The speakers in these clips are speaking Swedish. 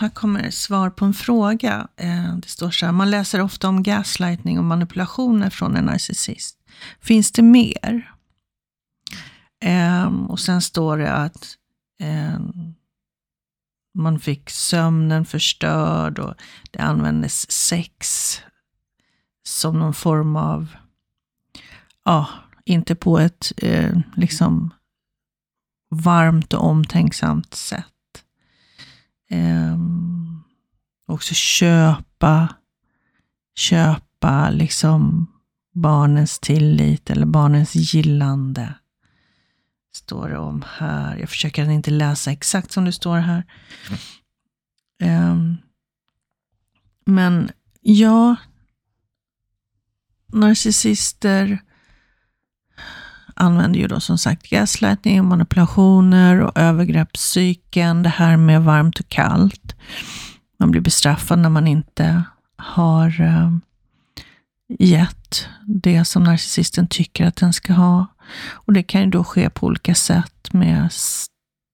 här kommer svar på en fråga. Eh, det står så här, man läser ofta om gaslightning och manipulationer från en narcissist. Finns det mer? Ehm, och sen står det att ehm, man fick sömnen förstörd och det användes sex som någon form av, ja, inte på ett eh, liksom varmt och omtänksamt sätt. Eh, också köpa, köpa liksom barnens tillit eller barnens gillande. Står det om här. Jag försöker inte läsa exakt som det står här. Um, men ja, narcissister använder ju då som sagt gaslightning, manipulationer och övergreppspsyken. Det här med varmt och kallt. Man blir bestraffad när man inte har eh, gett det som narcissisten tycker att den ska ha. Och det kan ju då ske på olika sätt med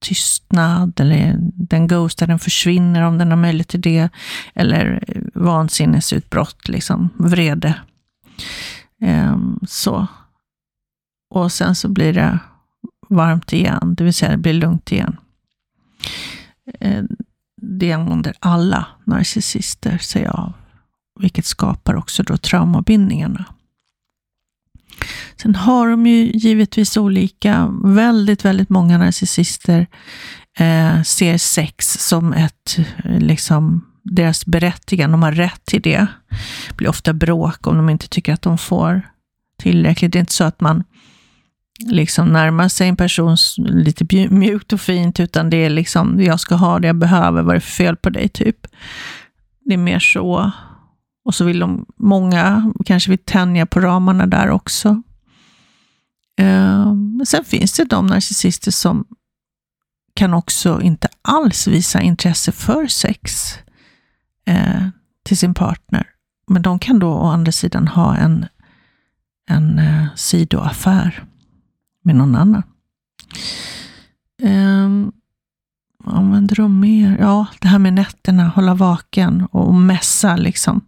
tystnad eller den ghostar, den försvinner om den har möjlighet till det. Eller eh, vansinnesutbrott, liksom vrede. Um, så. Och sen så blir det varmt igen, det vill säga det blir lugnt igen. Eh, det använder alla narcissister sig av, vilket skapar också då traumabindningarna. Sen har de ju givetvis olika, väldigt, väldigt många narcissister eh, ser sex som ett, eh, liksom, deras berättigande, de har rätt till det. Det blir ofta bråk om de inte tycker att de får tillräckligt. Det är inte så att man liksom närma sig en person lite mjukt och fint, utan det är liksom, jag ska ha det jag behöver, vad är det för fel på dig, typ. Det är mer så. Och så vill de, många kanske vill tänja på ramarna där också. Eh, men sen finns det de narcissister som kan också inte alls visa intresse för sex eh, till sin partner. Men de kan då å andra sidan ha en, en eh, sidoaffär med någon annan. Um, använder de mer? Ja, det här med nätterna, hålla vaken och mässa, liksom.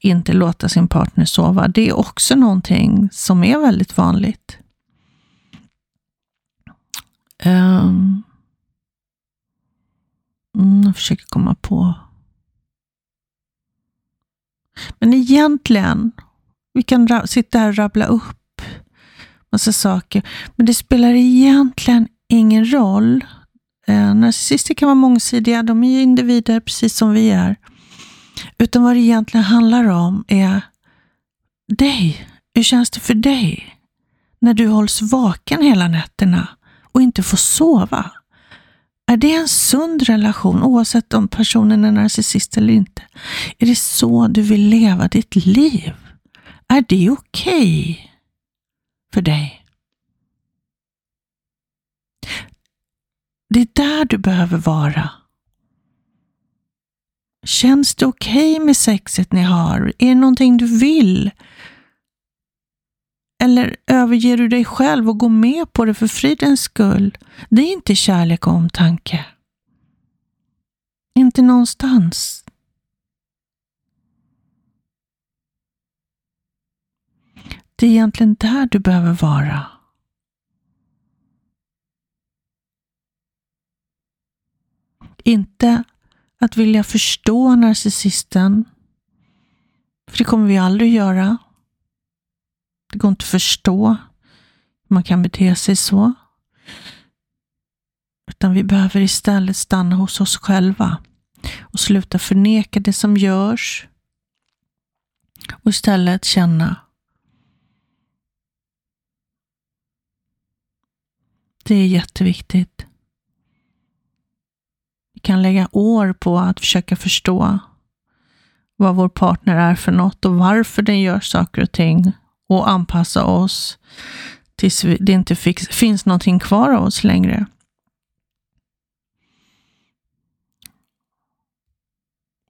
Inte låta sin partner sova. Det är också någonting som är väldigt vanligt. Um, jag försöker komma på. Men egentligen, vi kan sitta här och rabbla upp massa saker. Men det spelar egentligen ingen roll. Eh, narcissister kan vara mångsidiga, de är ju individer precis som vi är. Utan vad det egentligen handlar om är dig. Hur känns det för dig? När du hålls vaken hela nätterna och inte får sova. Är det en sund relation oavsett om personen är narcissist eller inte? Är det så du vill leva ditt liv? Är det okej? Okay? För dig. Det är där du behöver vara. Känns det okej okay med sexet ni har? Är det någonting du vill? Eller överger du dig själv och går med på det för fridens skull? Det är inte kärlek och omtanke. Inte någonstans. Det är egentligen där du behöver vara. Inte att vilja förstå narcissisten. För det kommer vi aldrig göra. Det går inte att förstå hur man kan bete sig så. Utan vi behöver istället stanna hos oss själva och sluta förneka det som görs och istället känna Det är jätteviktigt. Vi kan lägga år på att försöka förstå vad vår partner är för något och varför den gör saker och ting och anpassa oss tills det inte finns någonting kvar av oss längre.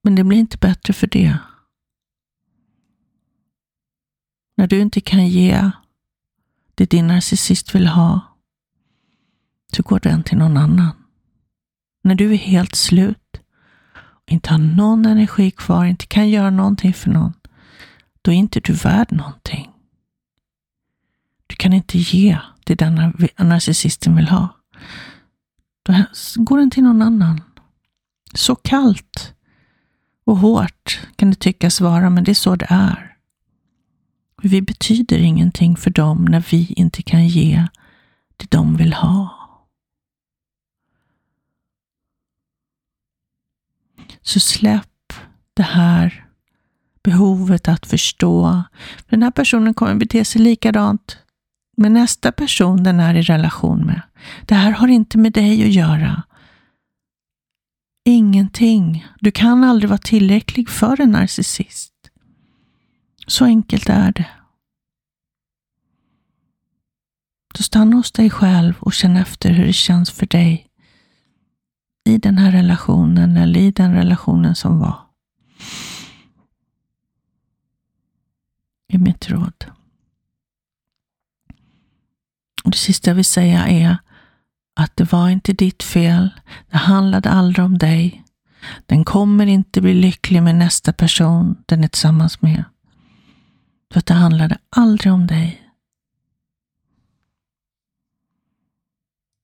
Men det blir inte bättre för det. När du inte kan ge det din narcissist vill ha, så går den till någon annan. När du är helt slut inte har någon energi kvar, inte kan göra någonting för någon, då är inte du värd någonting. Du kan inte ge det den narcissisten vill ha. Då går den till någon annan. Så kallt och hårt kan det tyckas vara, men det är så det är. Vi betyder ingenting för dem när vi inte kan ge det de vill ha. Så släpp det här behovet att förstå. Den här personen kommer bete sig likadant med nästa person den är i relation med. Det här har inte med dig att göra. Ingenting. Du kan aldrig vara tillräcklig för en narcissist. Så enkelt är det. Så stanna hos dig själv och känn efter hur det känns för dig i den här relationen eller i den relationen som var. är mitt råd. Och det sista jag vill säga är att det var inte ditt fel. Det handlade aldrig om dig. Den kommer inte bli lycklig med nästa person den är tillsammans med. För att det handlade aldrig om dig.